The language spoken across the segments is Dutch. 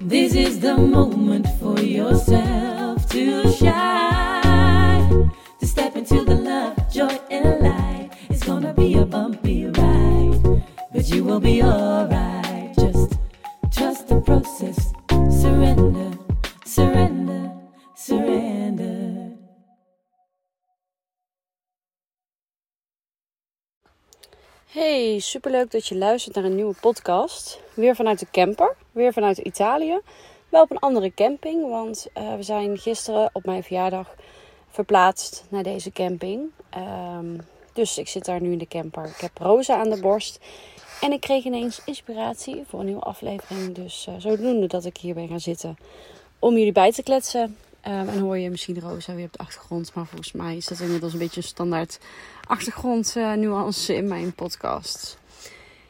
This is the moment for yourself to shine. To step into the love, joy, and light. It's gonna be a bumpy ride, but you will be alright. Just trust the process. Surrender, Hey, superleuk dat je luistert naar een nieuwe podcast. Weer vanuit de camper, weer vanuit Italië. Wel op een andere camping, want eh, we zijn gisteren op mijn verjaardag verplaatst naar deze camping. Ehm, dus ik zit daar nu in de camper. Ik heb Rosa aan de borst. En ik kreeg ineens inspiratie voor een nieuwe aflevering. Dus uh, zodoende dat ik hier ben gaan zitten om jullie bij te kletsen. Um, en hoor je misschien Rosa weer op de achtergrond. Maar volgens mij is dat inmiddels een beetje een standaard achtergrondnuance in mijn podcast.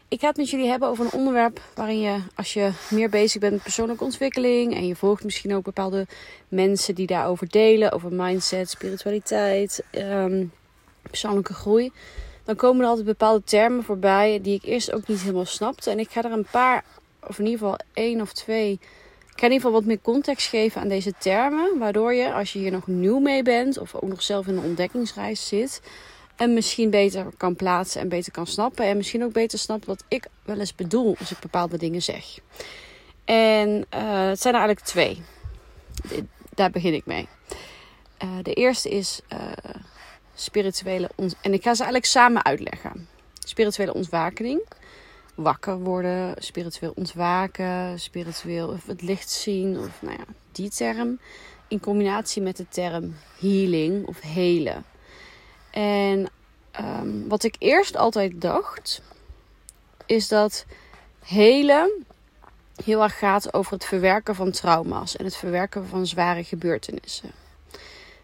Ik ga het met jullie hebben over een onderwerp waarin je, als je meer bezig bent met persoonlijke ontwikkeling en je volgt misschien ook bepaalde mensen die daarover delen, over mindset, spiritualiteit, um, persoonlijke groei, dan komen er altijd bepaalde termen voorbij die ik eerst ook niet helemaal snapte. En ik ga er een paar, of in ieder geval één of twee ik ga in ieder geval wat meer context geven aan deze termen. Waardoor je, als je hier nog nieuw mee bent, of ook nog zelf in een ontdekkingsreis zit, en misschien beter kan plaatsen en beter kan snappen. En misschien ook beter snapt wat ik wel eens bedoel als ik bepaalde dingen zeg. En uh, het zijn er eigenlijk twee. Daar begin ik mee. Uh, de eerste is uh, spirituele En ik ga ze eigenlijk samen uitleggen. Spirituele ontwakening wakker worden, spiritueel ontwaken, spiritueel het licht zien, of nou ja, die term. In combinatie met de term healing of helen. En um, wat ik eerst altijd dacht, is dat helen heel erg gaat over het verwerken van trauma's en het verwerken van zware gebeurtenissen.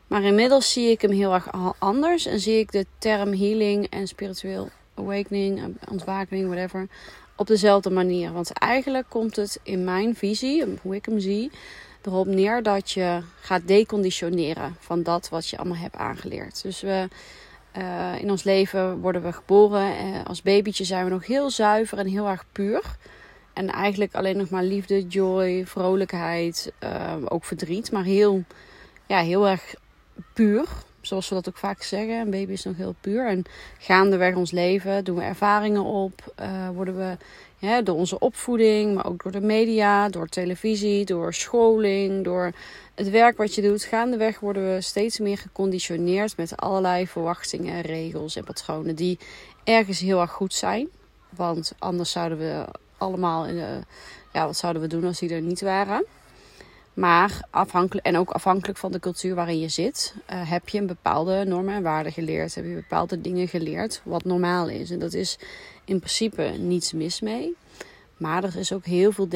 Maar inmiddels zie ik hem heel erg anders en zie ik de term healing en spiritueel awakening, ontwakening, whatever, op dezelfde manier. Want eigenlijk komt het in mijn visie, hoe ik hem zie, erop neer dat je gaat deconditioneren van dat wat je allemaal hebt aangeleerd. Dus we, uh, in ons leven worden we geboren. Uh, als babytje zijn we nog heel zuiver en heel erg puur. En eigenlijk alleen nog maar liefde, joy, vrolijkheid, ook verdriet. Maar heel, ja, heel erg puur zoals we dat ook vaak zeggen. Een baby is nog heel puur. En gaandeweg ons leven doen we ervaringen op. Uh, worden we ja, door onze opvoeding, maar ook door de media, door televisie, door scholing, door het werk wat je doet. Gaandeweg worden we steeds meer geconditioneerd met allerlei verwachtingen, regels en patronen die ergens heel erg goed zijn. Want anders zouden we allemaal in de, ja, wat zouden we doen als die er niet waren? Maar afhankelijk, en ook afhankelijk van de cultuur waarin je zit, uh, heb je een bepaalde normen en waarden geleerd. Heb je bepaalde dingen geleerd wat normaal is. En dat is in principe niets mis mee. Maar er is ook heel veel,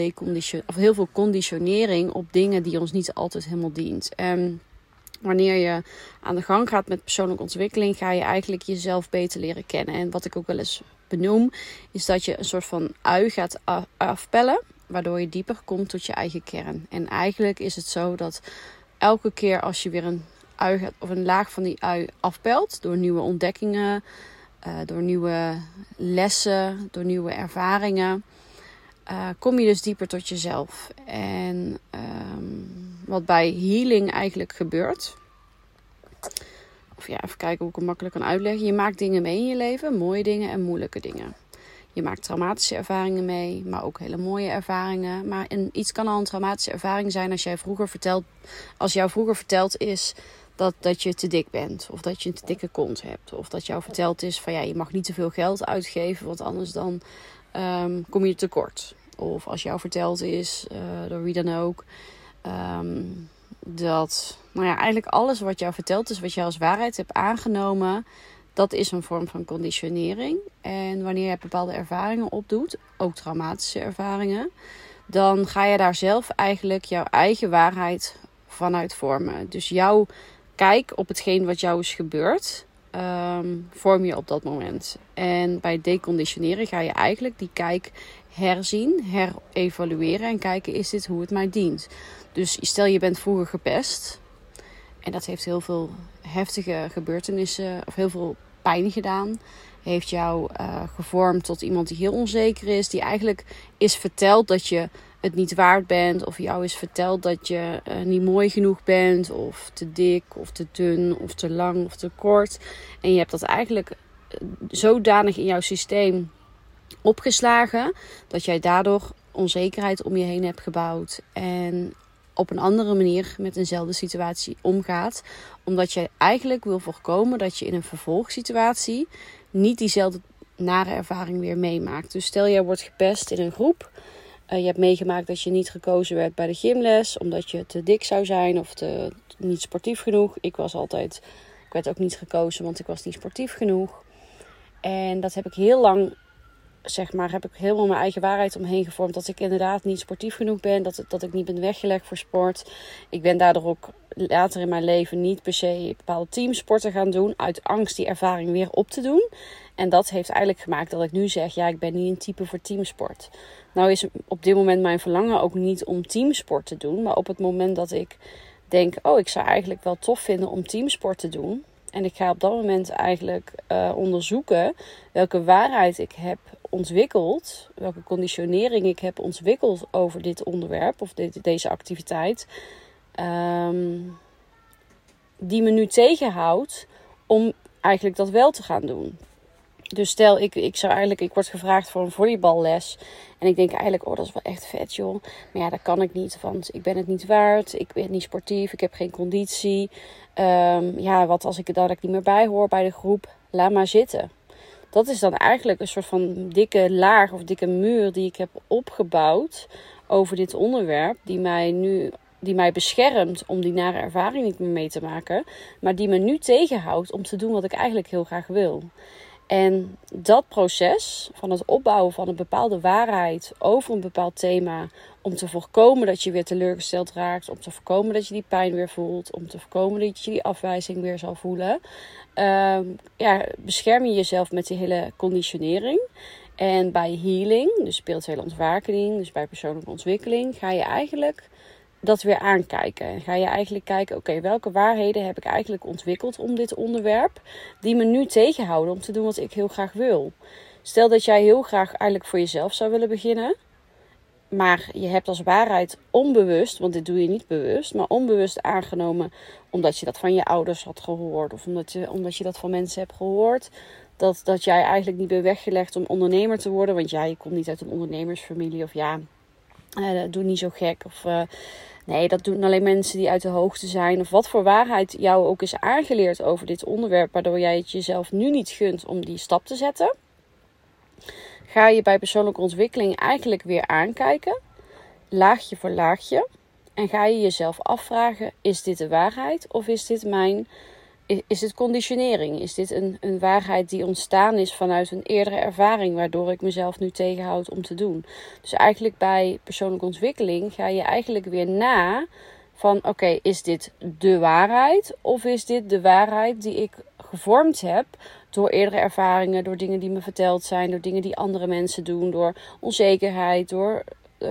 of heel veel conditionering op dingen die ons niet altijd helemaal dient. En wanneer je aan de gang gaat met persoonlijke ontwikkeling, ga je eigenlijk jezelf beter leren kennen. En wat ik ook wel eens benoem, is dat je een soort van ui gaat afpellen waardoor je dieper komt tot je eigen kern. En eigenlijk is het zo dat elke keer als je weer een ui of een laag van die ui afpelt door nieuwe ontdekkingen, uh, door nieuwe lessen, door nieuwe ervaringen, uh, kom je dus dieper tot jezelf. En um, wat bij healing eigenlijk gebeurt. Of ja, even kijken hoe ik het makkelijk kan uitleggen. Je maakt dingen mee in je leven, mooie dingen en moeilijke dingen. Je maakt traumatische ervaringen mee, maar ook hele mooie ervaringen. Maar een, iets kan al een traumatische ervaring zijn als jij vroeger vertelt, als jou vroeger verteld is dat, dat je te dik bent. Of dat je een te dikke kont hebt. Of dat jou verteld is van ja, je mag niet te veel geld uitgeven, want anders dan um, kom je tekort. Of als jou verteld is, uh, door wie dan ook, um, dat nou ja, eigenlijk alles wat jou verteld is, wat jij als waarheid hebt aangenomen, dat is een vorm van conditionering. En wanneer je bepaalde ervaringen opdoet, ook traumatische ervaringen, dan ga je daar zelf eigenlijk jouw eigen waarheid vanuit vormen. Dus jouw kijk op hetgeen wat jou is gebeurd, um, vorm je op dat moment. En bij deconditioneren ga je eigenlijk die kijk herzien, herevalueren en kijken: is dit hoe het mij dient? Dus stel je bent vroeger gepest. En dat heeft heel veel heftige gebeurtenissen of heel veel pijn gedaan. heeft jou uh, gevormd tot iemand die heel onzeker is, die eigenlijk is verteld dat je het niet waard bent, of jou is verteld dat je uh, niet mooi genoeg bent, of te dik, of te dun, of te lang, of te kort. En je hebt dat eigenlijk zodanig in jouw systeem opgeslagen dat jij daardoor onzekerheid om je heen hebt gebouwd. En op een andere manier met eenzelfde situatie omgaat. Omdat je eigenlijk wil voorkomen dat je in een vervolgsituatie niet diezelfde nare ervaring weer meemaakt. Dus stel jij wordt gepest in een groep. Uh, je hebt meegemaakt dat je niet gekozen werd bij de gymles omdat je te dik zou zijn of te, niet sportief genoeg. Ik was altijd, ik werd ook niet gekozen, want ik was niet sportief genoeg. En dat heb ik heel lang zeg maar, heb ik helemaal mijn eigen waarheid omheen gevormd. Dat ik inderdaad niet sportief genoeg ben. Dat, dat ik niet ben weggelegd voor sport. Ik ben daardoor ook later in mijn leven niet per se bepaalde teamsporten gaan doen. Uit angst die ervaring weer op te doen. En dat heeft eigenlijk gemaakt dat ik nu zeg: ja, ik ben niet een type voor teamsport. Nou is op dit moment mijn verlangen ook niet om teamsport te doen. Maar op het moment dat ik denk: oh, ik zou eigenlijk wel tof vinden om teamsport te doen. En ik ga op dat moment eigenlijk uh, onderzoeken welke waarheid ik heb ontwikkeld, welke conditionering ik heb ontwikkeld over dit onderwerp of deze activiteit, um, die me nu tegenhoudt om eigenlijk dat wel te gaan doen. Dus stel, ik, ik zou eigenlijk, ik word gevraagd voor een volleyballes. En ik denk eigenlijk, oh, dat is wel echt vet, joh. Maar ja, dat kan ik niet, want ik ben het niet waard. Ik ben niet sportief, ik heb geen conditie. Um, ja, wat als ik er dadelijk niet meer bij hoor bij de groep? Laat maar zitten dat is dan eigenlijk een soort van dikke laag of dikke muur die ik heb opgebouwd over dit onderwerp, die mij nu die mij beschermt om die nare ervaring niet meer mee te maken, maar die me nu tegenhoudt om te doen wat ik eigenlijk heel graag wil. En dat proces van het opbouwen van een bepaalde waarheid over een bepaald thema, om te voorkomen dat je weer teleurgesteld raakt, om te voorkomen dat je die pijn weer voelt, om te voorkomen dat je die afwijzing weer zal voelen, uh, ja, bescherm je jezelf met die hele conditionering. En bij healing, dus spirituele ontwakening, dus bij persoonlijke ontwikkeling, ga je eigenlijk dat weer aankijken. En ga je eigenlijk kijken, oké, welke waarheden heb ik eigenlijk ontwikkeld om dit onderwerp, die me nu tegenhouden om te doen wat ik heel graag wil. Stel dat jij heel graag eigenlijk voor jezelf zou willen beginnen, maar je hebt als waarheid onbewust, want dit doe je niet bewust, maar onbewust aangenomen omdat je dat van je ouders had gehoord of omdat je, omdat je dat van mensen hebt gehoord. Dat, dat jij eigenlijk niet bent weggelegd om ondernemer te worden, want jij komt niet uit een ondernemersfamilie of ja, uh, doe niet zo gek. Of uh, nee, dat doen alleen mensen die uit de hoogte zijn. Of wat voor waarheid jou ook is aangeleerd over dit onderwerp, waardoor jij het jezelf nu niet gunt om die stap te zetten ga je bij persoonlijke ontwikkeling eigenlijk weer aankijken, laagje voor laagje. En ga je jezelf afvragen: is dit de waarheid of is dit mijn. Is dit conditionering? Is dit een, een waarheid die ontstaan is vanuit een eerdere ervaring, waardoor ik mezelf nu tegenhoud om te doen? Dus eigenlijk bij persoonlijke ontwikkeling ga je eigenlijk weer na van: oké, is dit de waarheid of is dit de waarheid die ik gevormd heb door eerdere ervaringen, door dingen die me verteld zijn, door dingen die andere mensen doen, door onzekerheid, door uh,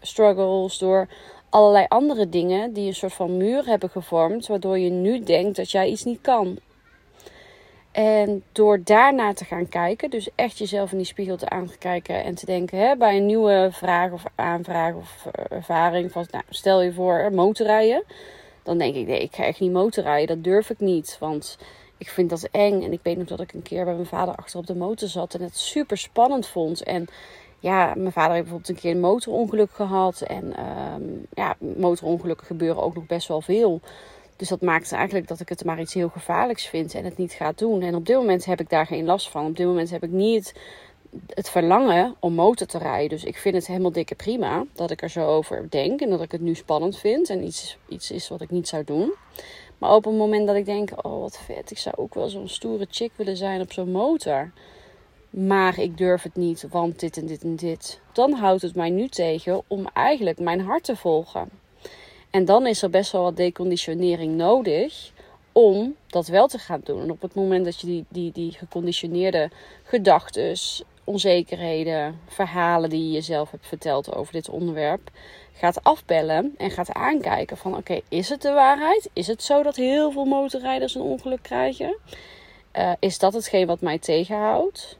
struggles, door allerlei andere dingen die een soort van muur hebben gevormd, waardoor je nu denkt dat jij iets niet kan. En door daarna te gaan kijken, dus echt jezelf in die spiegel te aankijken en te denken hè, bij een nieuwe vraag of aanvraag of eh, ervaring van, nou, stel je voor motorrijden, dan denk ik nee, ik ga echt niet motorrijden, dat durf ik niet, want ik vind dat eng. En ik weet nog dat ik een keer bij mijn vader achter op de motor zat en het super spannend vond. En ja, mijn vader heeft bijvoorbeeld een keer een motorongeluk gehad. En um, ja, motorongelukken gebeuren ook nog best wel veel. Dus dat maakt eigenlijk dat ik het maar iets heel gevaarlijks vind en het niet ga doen. En op dit moment heb ik daar geen last van. Op dit moment heb ik niet het verlangen om motor te rijden. Dus ik vind het helemaal dikke prima dat ik er zo over denk. En dat ik het nu spannend vind. En iets, iets is wat ik niet zou doen. Maar op een moment dat ik denk, oh wat vet, ik zou ook wel zo'n stoere chick willen zijn op zo'n motor. Maar ik durf het niet, want dit en dit en dit. Dan houdt het mij nu tegen om eigenlijk mijn hart te volgen. En dan is er best wel wat deconditionering nodig om dat wel te gaan doen. En op het moment dat je die, die, die geconditioneerde gedachten, onzekerheden, verhalen die je jezelf hebt verteld over dit onderwerp, gaat afbellen en gaat aankijken van oké, is het de waarheid? Is het zo dat heel veel motorrijders een ongeluk krijgen? eh, is dat hetgeen wat mij tegenhoudt?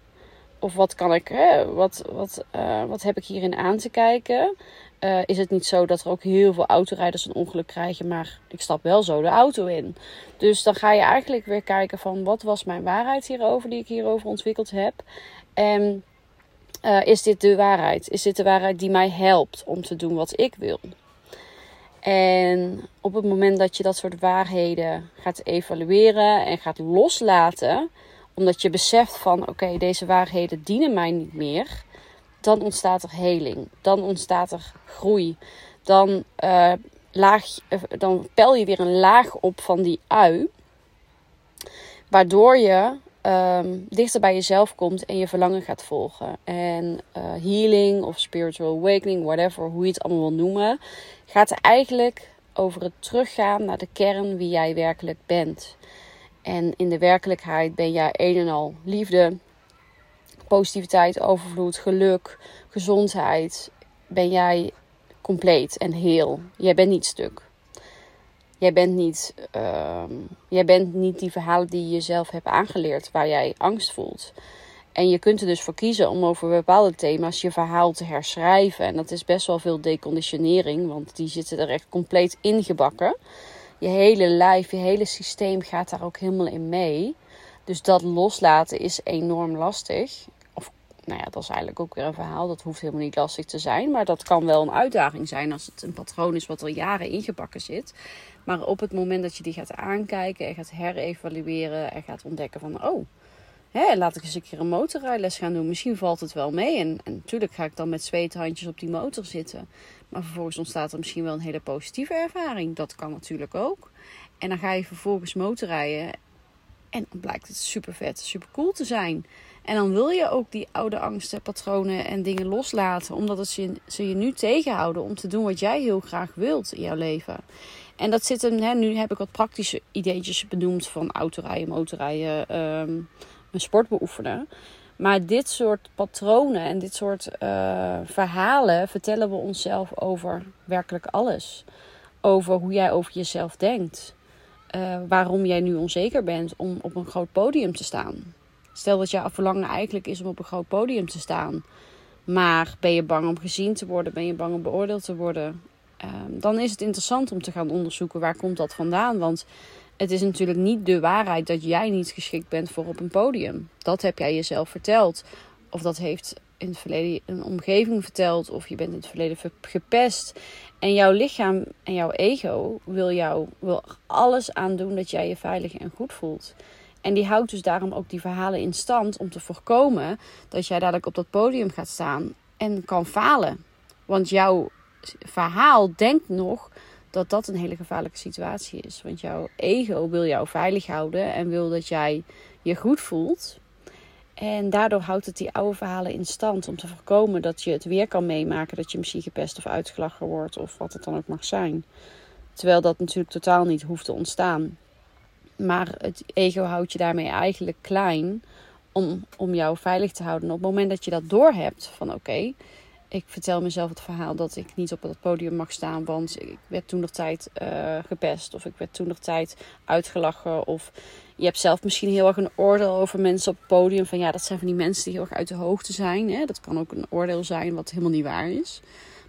Of wat kan ik, hè, wat, wat, eh, wat heb ik hierin aan te kijken? Uh, is het niet zo dat er ook heel veel autorijders een ongeluk krijgen, maar ik stap wel zo de auto in. Dus dan ga je eigenlijk weer kijken van wat was mijn waarheid hierover, die ik hierover ontwikkeld heb. En uh, is dit de waarheid? Is dit de waarheid die mij helpt om te doen wat ik wil? En op het moment dat je dat soort waarheden gaat evalueren en gaat loslaten, omdat je beseft van oké, deze waarheden dienen mij niet meer, dan ontstaat er heling. Dan ontstaat er groei. Dan, uh, laag, uh, dan pel je weer een laag op van die ui. Waardoor je um, dichter bij jezelf komt en je verlangen gaat volgen. En uh, healing of spiritual awakening, whatever, hoe je het allemaal wil noemen, gaat eigenlijk over het teruggaan naar de kern wie jij werkelijk bent. En in de werkelijkheid ben jij een en al liefde, positiviteit, overvloed, geluk, gezondheid. Ben jij compleet en heel. Jij bent niet stuk. Jij bent niet, uh, jij bent niet die verhalen die je jezelf hebt aangeleerd waar jij angst voelt. En je kunt er dus voor kiezen om over bepaalde thema's je verhaal te herschrijven. En dat is best wel veel deconditionering, want die zitten er echt compleet ingebakken. Je hele lijf, je hele systeem gaat daar ook helemaal in mee. Dus dat loslaten is enorm lastig. Of, nou ja, dat is eigenlijk ook weer een verhaal. Dat hoeft helemaal niet lastig te zijn. Maar dat kan wel een uitdaging zijn als het een patroon is wat al jaren ingebakken zit. Maar op het moment dat je die gaat aankijken en gaat herevalueren en gaat ontdekken van... Oh, laat ik eens een keer een motorrijles gaan doen. Misschien valt het wel mee. En, en natuurlijk ga ik dan met zweethandjes op die motor zitten. Maar vervolgens ontstaat er misschien wel een hele positieve ervaring. Dat kan natuurlijk ook. En dan ga je vervolgens motorrijden. En dan blijkt het super vet, super cool te zijn. En dan wil je ook die oude angsten, patronen en dingen loslaten. Omdat het ze, ze je nu tegenhouden om te doen wat jij heel graag wilt in jouw leven. En dat zit hem, hè, nu heb ik wat praktische ideetjes benoemd van autorijden, motorrijden, um, een sport beoefenen. Maar dit soort patronen en dit soort uh, verhalen vertellen we onszelf over werkelijk alles. Over hoe jij over jezelf denkt. Uh, waarom jij nu onzeker bent om op een groot podium te staan. Stel dat jouw verlangen eigenlijk is om op een groot podium te staan. Maar ben je bang om gezien te worden? Ben je bang om beoordeeld te worden? Uh, dan is het interessant om te gaan onderzoeken waar komt dat vandaan. Want het is natuurlijk niet de waarheid dat jij niet geschikt bent voor op een podium. Dat heb jij jezelf verteld. Of dat heeft in het verleden een omgeving verteld. Of je bent in het verleden gepest. En jouw lichaam en jouw ego wil, jou, wil alles aan doen dat jij je veilig en goed voelt. En die houdt dus daarom ook die verhalen in stand om te voorkomen dat jij dadelijk op dat podium gaat staan en kan falen. Want jouw verhaal denkt nog dat dat een hele gevaarlijke situatie is. Want jouw ego wil jou veilig houden en wil dat jij je goed voelt. En daardoor houdt het die oude verhalen in stand om te voorkomen dat je het weer kan meemaken dat je misschien gepest of uitgelachen wordt of wat het dan ook mag zijn. Terwijl dat natuurlijk totaal niet hoeft te ontstaan. Maar het ego houdt je daarmee eigenlijk klein om, om jou veilig te houden. En op het moment dat je dat doorhebt van oké, ik vertel mezelf het verhaal dat ik niet op het podium mag staan, want ik werd toen nog tijd uh, gepest of ik werd toen nog tijd uitgelachen. Of je hebt zelf misschien heel erg een oordeel over mensen op het podium. Van ja, dat zijn van die mensen die heel erg uit de hoogte zijn. Hè? Dat kan ook een oordeel zijn wat helemaal niet waar is.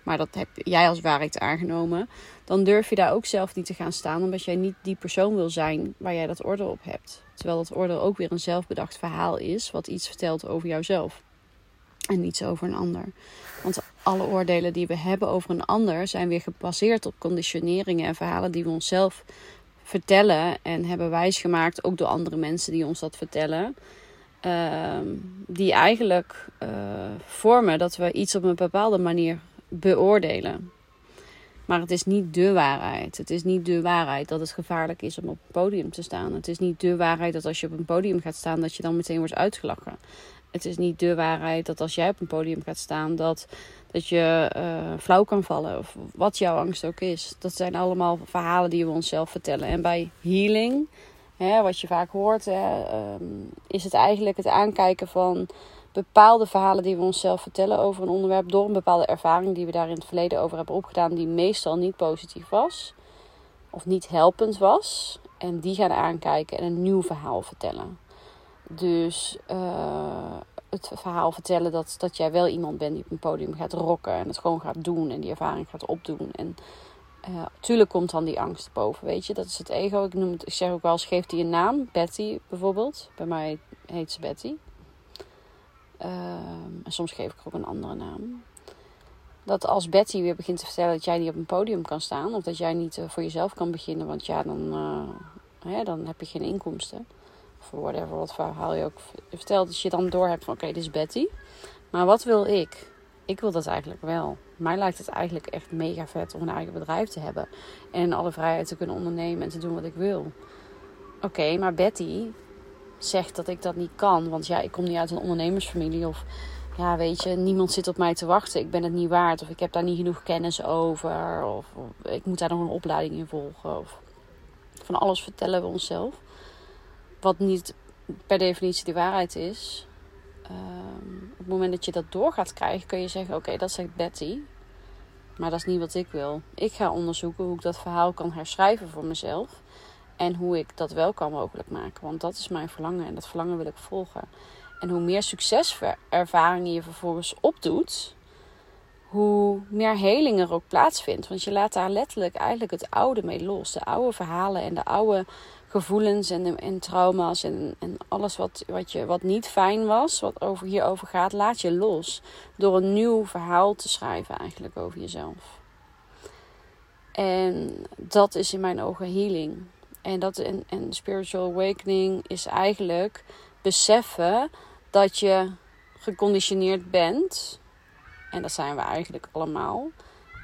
Maar dat heb jij als waarheid aangenomen. Dan durf je daar ook zelf niet te gaan staan, omdat jij niet die persoon wil zijn waar jij dat oordeel op hebt. Terwijl dat oordeel ook weer een zelfbedacht verhaal is, wat iets vertelt over jouzelf en niets over een ander. Want alle oordelen die we hebben over een ander zijn weer gebaseerd op conditioneringen en verhalen die we onszelf vertellen en hebben wijsgemaakt, ook door andere mensen die ons dat vertellen. Uh, die eigenlijk uh, vormen dat we iets op een bepaalde manier beoordelen. Maar het is niet de waarheid. Het is niet de waarheid dat het gevaarlijk is om op een podium te staan. Het is niet de waarheid dat als je op een podium gaat staan, dat je dan meteen wordt uitgelachen. Het is niet de waarheid dat als jij op een podium gaat staan, dat, dat je uh, flauw kan vallen. Of wat jouw angst ook is. Dat zijn allemaal verhalen die we onszelf vertellen. En bij healing, hè, wat je vaak hoort, hè, um, is het eigenlijk het aankijken van bepaalde verhalen die we onszelf vertellen over een onderwerp. Door een bepaalde ervaring die we daar in het verleden over hebben opgedaan, die meestal niet positief was. Of niet helpend was. En die gaan aankijken en een nieuw verhaal vertellen. Dus uh, het verhaal vertellen dat, dat jij wel iemand bent die op een podium gaat rocken en het gewoon gaat doen en die ervaring gaat opdoen. En uh, komt dan die angst boven, weet je. Dat is het ego. Ik, noem het, ik zeg ook wel eens, geeft die een naam. Betty bijvoorbeeld. Bij mij heet ze Betty. Uh, en soms geef ik er ook een andere naam. Dat als Betty weer begint te vertellen dat jij niet op een podium kan staan. Of dat jij niet uh, voor jezelf kan beginnen. Want ja, dan, hè, dan heb je geen inkomsten. Of whatever, wat verhaal je ook vertelt. Dat je dan door hebt van oké, dit is Betty. Maar wat wil ik? Ik wil dat eigenlijk wel. Mij lijkt het eigenlijk echt mega vet om een eigen bedrijf te hebben. En alle vrijheid te kunnen ondernemen en te doen wat ik wil. Oké, maar Betty zegt dat ik dat niet kan. Want ja, ik kom niet uit een ondernemersfamilie. Of ja, weet je, niemand zit op mij te wachten. Ik ben het niet waard. Of ik heb daar niet genoeg kennis over. Of, of ik moet daar nog een opleiding in volgen. Of van alles vertellen we onszelf. Wat niet per definitie de waarheid is. Um, op het moment dat je dat door gaat krijgen, kun je zeggen: Oké, dat zegt Betty. Maar dat is niet wat ik wil. Ik ga onderzoeken hoe ik dat verhaal kan herschrijven voor mezelf. En hoe ik dat wel kan mogelijk maken. Want dat is mijn verlangen en dat verlangen wil ik volgen. En hoe meer succeservaringen je vervolgens opdoet, hoe meer heling er ook plaatsvindt. Want je laat daar letterlijk eigenlijk het oude mee los. De oude verhalen en de oude gevoelens en, en trauma's en, en alles wat, wat, je, wat niet fijn was, wat over hierover gaat, laat je los. Door een nieuw verhaal te schrijven eigenlijk over jezelf. En dat is in mijn ogen healing. En, dat, en, en spiritual awakening is eigenlijk beseffen dat je geconditioneerd bent. En dat zijn we eigenlijk allemaal.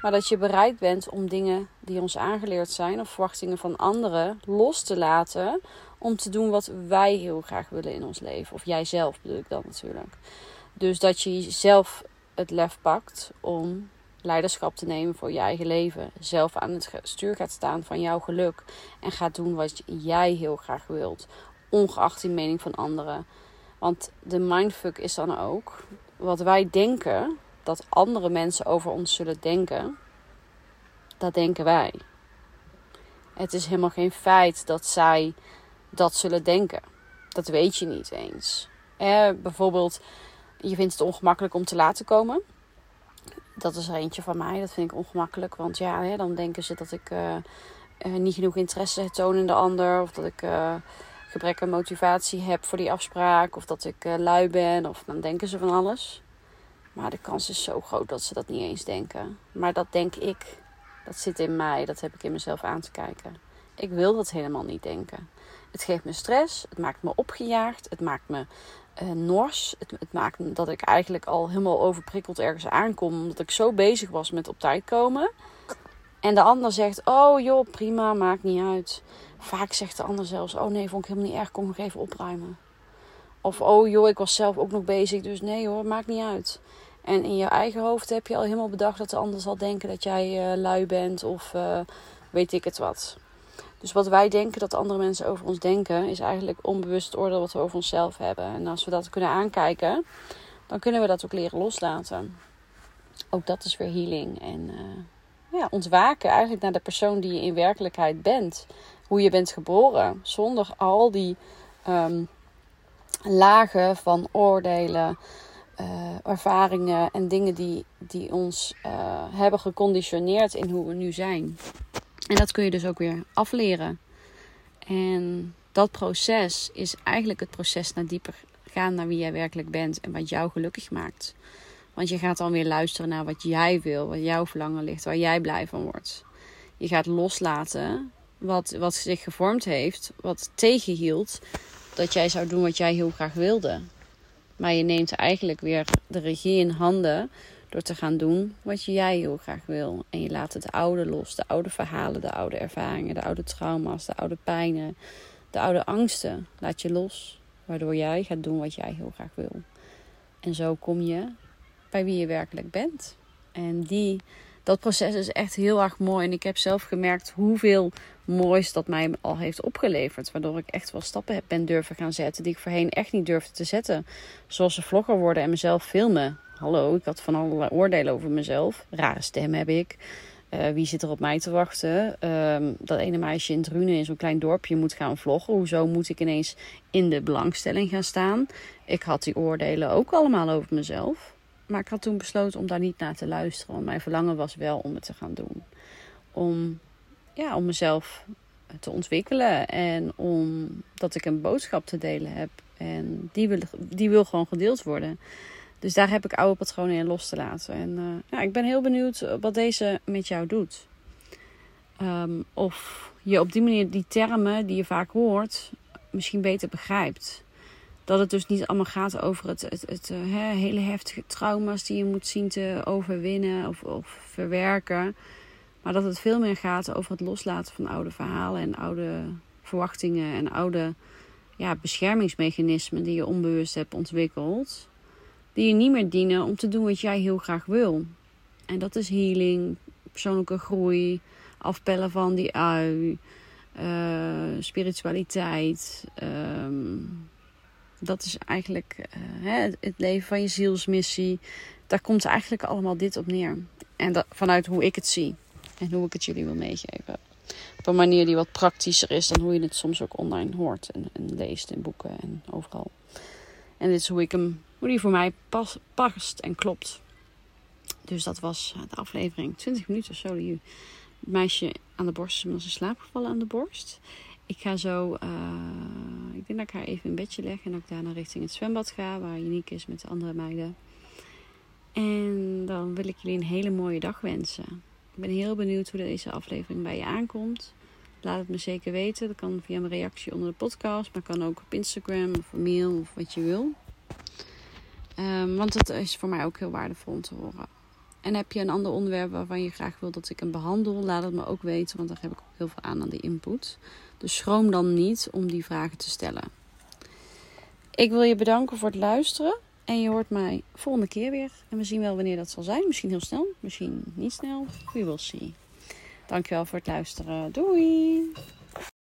Maar dat je bereid bent om dingen die ons aangeleerd zijn of verwachtingen van anderen los te laten. Om te doen wat wij heel graag willen in ons leven. Of jijzelf bedoel ik dan natuurlijk. Dus dat je zelf het lef pakt om leiderschap te nemen voor je eigen leven. Zelf aan het stuur gaat staan van jouw geluk. En gaat doen wat jij heel graag wilt. Ongeacht die mening van anderen. Want de mindfuck is dan ook wat wij denken dat andere mensen over ons zullen denken, dat denken wij. Het is helemaal geen feit dat zij dat zullen denken. Dat weet je niet eens. Eh, bijvoorbeeld, je vindt het ongemakkelijk om te laten komen. Dat is er eentje van mij. Dat vind ik ongemakkelijk. Want ja, hè, dan denken ze dat ik uh, uh, niet genoeg interesse toon in de ander. Of dat ik uh, gebrek aan motivatie heb voor die afspraak. Of dat ik lui ben. Of dan denken ze van alles. Maar de kans is zo groot dat ze dat niet eens denken. Maar dat denk ik. Dat zit in mij. Dat heb ik in mezelf aan te kijken. Ik wil dat helemaal niet denken. Het geeft me stress. Het maakt me opgejaagd. Het maakt me uh, nors. Het, het, maakt dat ik eigenlijk al helemaal overprikkeld ergens aankom. Omdat ik zo bezig was met op tijd komen. En de ander zegt: Oh joh, prima, maakt niet uit. Vaak zegt de ander zelfs: Oh nee, vond ik helemaal niet erg, kom nog even opruimen. Of oh joh, ik was zelf ook nog bezig, dus nee hoor, maakt niet uit. En in je eigen hoofd heb je al helemaal bedacht dat de ander zal denken dat jij uh, lui bent of uh, weet ik het wat. Dus wat wij denken dat andere mensen over ons denken, is eigenlijk onbewust het oordeel wat we over onszelf hebben. En als we dat kunnen aankijken, dan kunnen we dat ook leren loslaten. Ook dat is weer healing. En uh, ja, ontwaken eigenlijk naar de persoon die je in werkelijkheid bent. Hoe je bent geboren. Zonder al die um, lagen van oordelen, uh, ervaringen en dingen die, die ons uh, hebben geconditioneerd in hoe we nu zijn. En dat kun je dus ook weer afleren. En dat proces is eigenlijk het proces naar dieper gaan naar wie jij werkelijk bent en wat jou gelukkig maakt. Want je gaat dan weer luisteren naar wat jij wil, wat jouw verlangen ligt, waar jij blij van wordt. Je gaat loslaten wat, wat zich gevormd heeft, wat tegenhield dat jij zou doen wat jij heel graag wilde. Maar je neemt eigenlijk weer de regie in handen door te gaan doen wat jij heel graag wil. En je laat het oude los, de oude verhalen, de oude ervaringen, de oude trauma's, de oude pijnen, de oude angsten. Laat je los, waardoor jij gaat doen wat jij heel graag wil. En zo kom je bij wie je werkelijk bent. En die, dat proces is echt heel erg mooi. En ik heb zelf gemerkt hoeveel moois dat mij al heeft opgeleverd. Waardoor ik echt wel stappen heb ben durven gaan zetten die ik voorheen echt niet durfde te zetten. Zoals een vlogger worden en mezelf filmen. Hallo, ik had van allerlei oordelen over mezelf. Rare stem heb ik. Eh, wie zit er op mij te wachten? Ehm, dat ene meisje in Drunen in zo'n klein dorpje moet gaan vloggen. Hoezo moet ik ineens in de belangstelling gaan staan? Ik had die oordelen ook allemaal over mezelf. Maar ik had toen besloten om daar niet naar te luisteren. Want mijn verlangen was wel om het te gaan doen. Om, ja, om mezelf te ontwikkelen. En omdat ik een boodschap te delen heb. En die wil, die wil gewoon gedeeld worden. Dus daar heb ik oude patronen in los te laten. En uh, ja, ik ben heel benieuwd wat deze met jou doet. Um, of je op die manier die termen die je vaak hoort, misschien beter begrijpt. Dat het dus niet allemaal gaat over het, het, het uh, hele heftige trauma's die je moet zien te overwinnen of, of verwerken. Maar dat het veel meer gaat over het loslaten van oude verhalen en oude verwachtingen en oude ja, beschermingsmechanismen die je onbewust hebt ontwikkeld die je niet meer dienen om te doen wat jij heel graag wil. En dat is healing, persoonlijke groei, afpellen van die ui, uh, spiritualiteit. Um, dat is eigenlijk hè, het leven van je zielsmissie. Daar komt eigenlijk allemaal dit op neer. En dat, vanuit hoe ik het zie en hoe ik het jullie wil meegeven. Op een manier die wat praktischer is dan hoe je het soms ook online hoort en, en leest in boeken en overal. En dit is hoe ik hem hoe die voor mij pas, past en klopt. Dus dat was de aflevering. 20 minuten, sorry. Het meisje aan de borst is in slaap gevallen aan de borst. Ik ga zo, uh, ik denk dat ik haar even in bedje leg en dat ik daarna richting het zwembad ga, waar Uniek is met de andere meiden. En dan wil ik jullie een hele mooie dag wensen. Ik ben heel benieuwd hoe deze aflevering bij je aankomt. Laat het me zeker weten. Dat kan via mijn reactie onder de podcast, maar kan ook op Instagram of mail of wat je wil. Um, want dat is voor mij ook heel waardevol om te horen. En heb je een ander onderwerp waarvan je graag wil dat ik hem behandel, laat het me ook weten, want daar heb ik ook heel veel aan aan die input. Dus schroom dan niet om die vragen te stellen. Ik wil je bedanken voor het luisteren. En je hoort mij volgende keer weer. En we zien wel wanneer dat zal zijn. Misschien heel snel, misschien niet snel. We will see. Dankjewel voor het luisteren. Doei!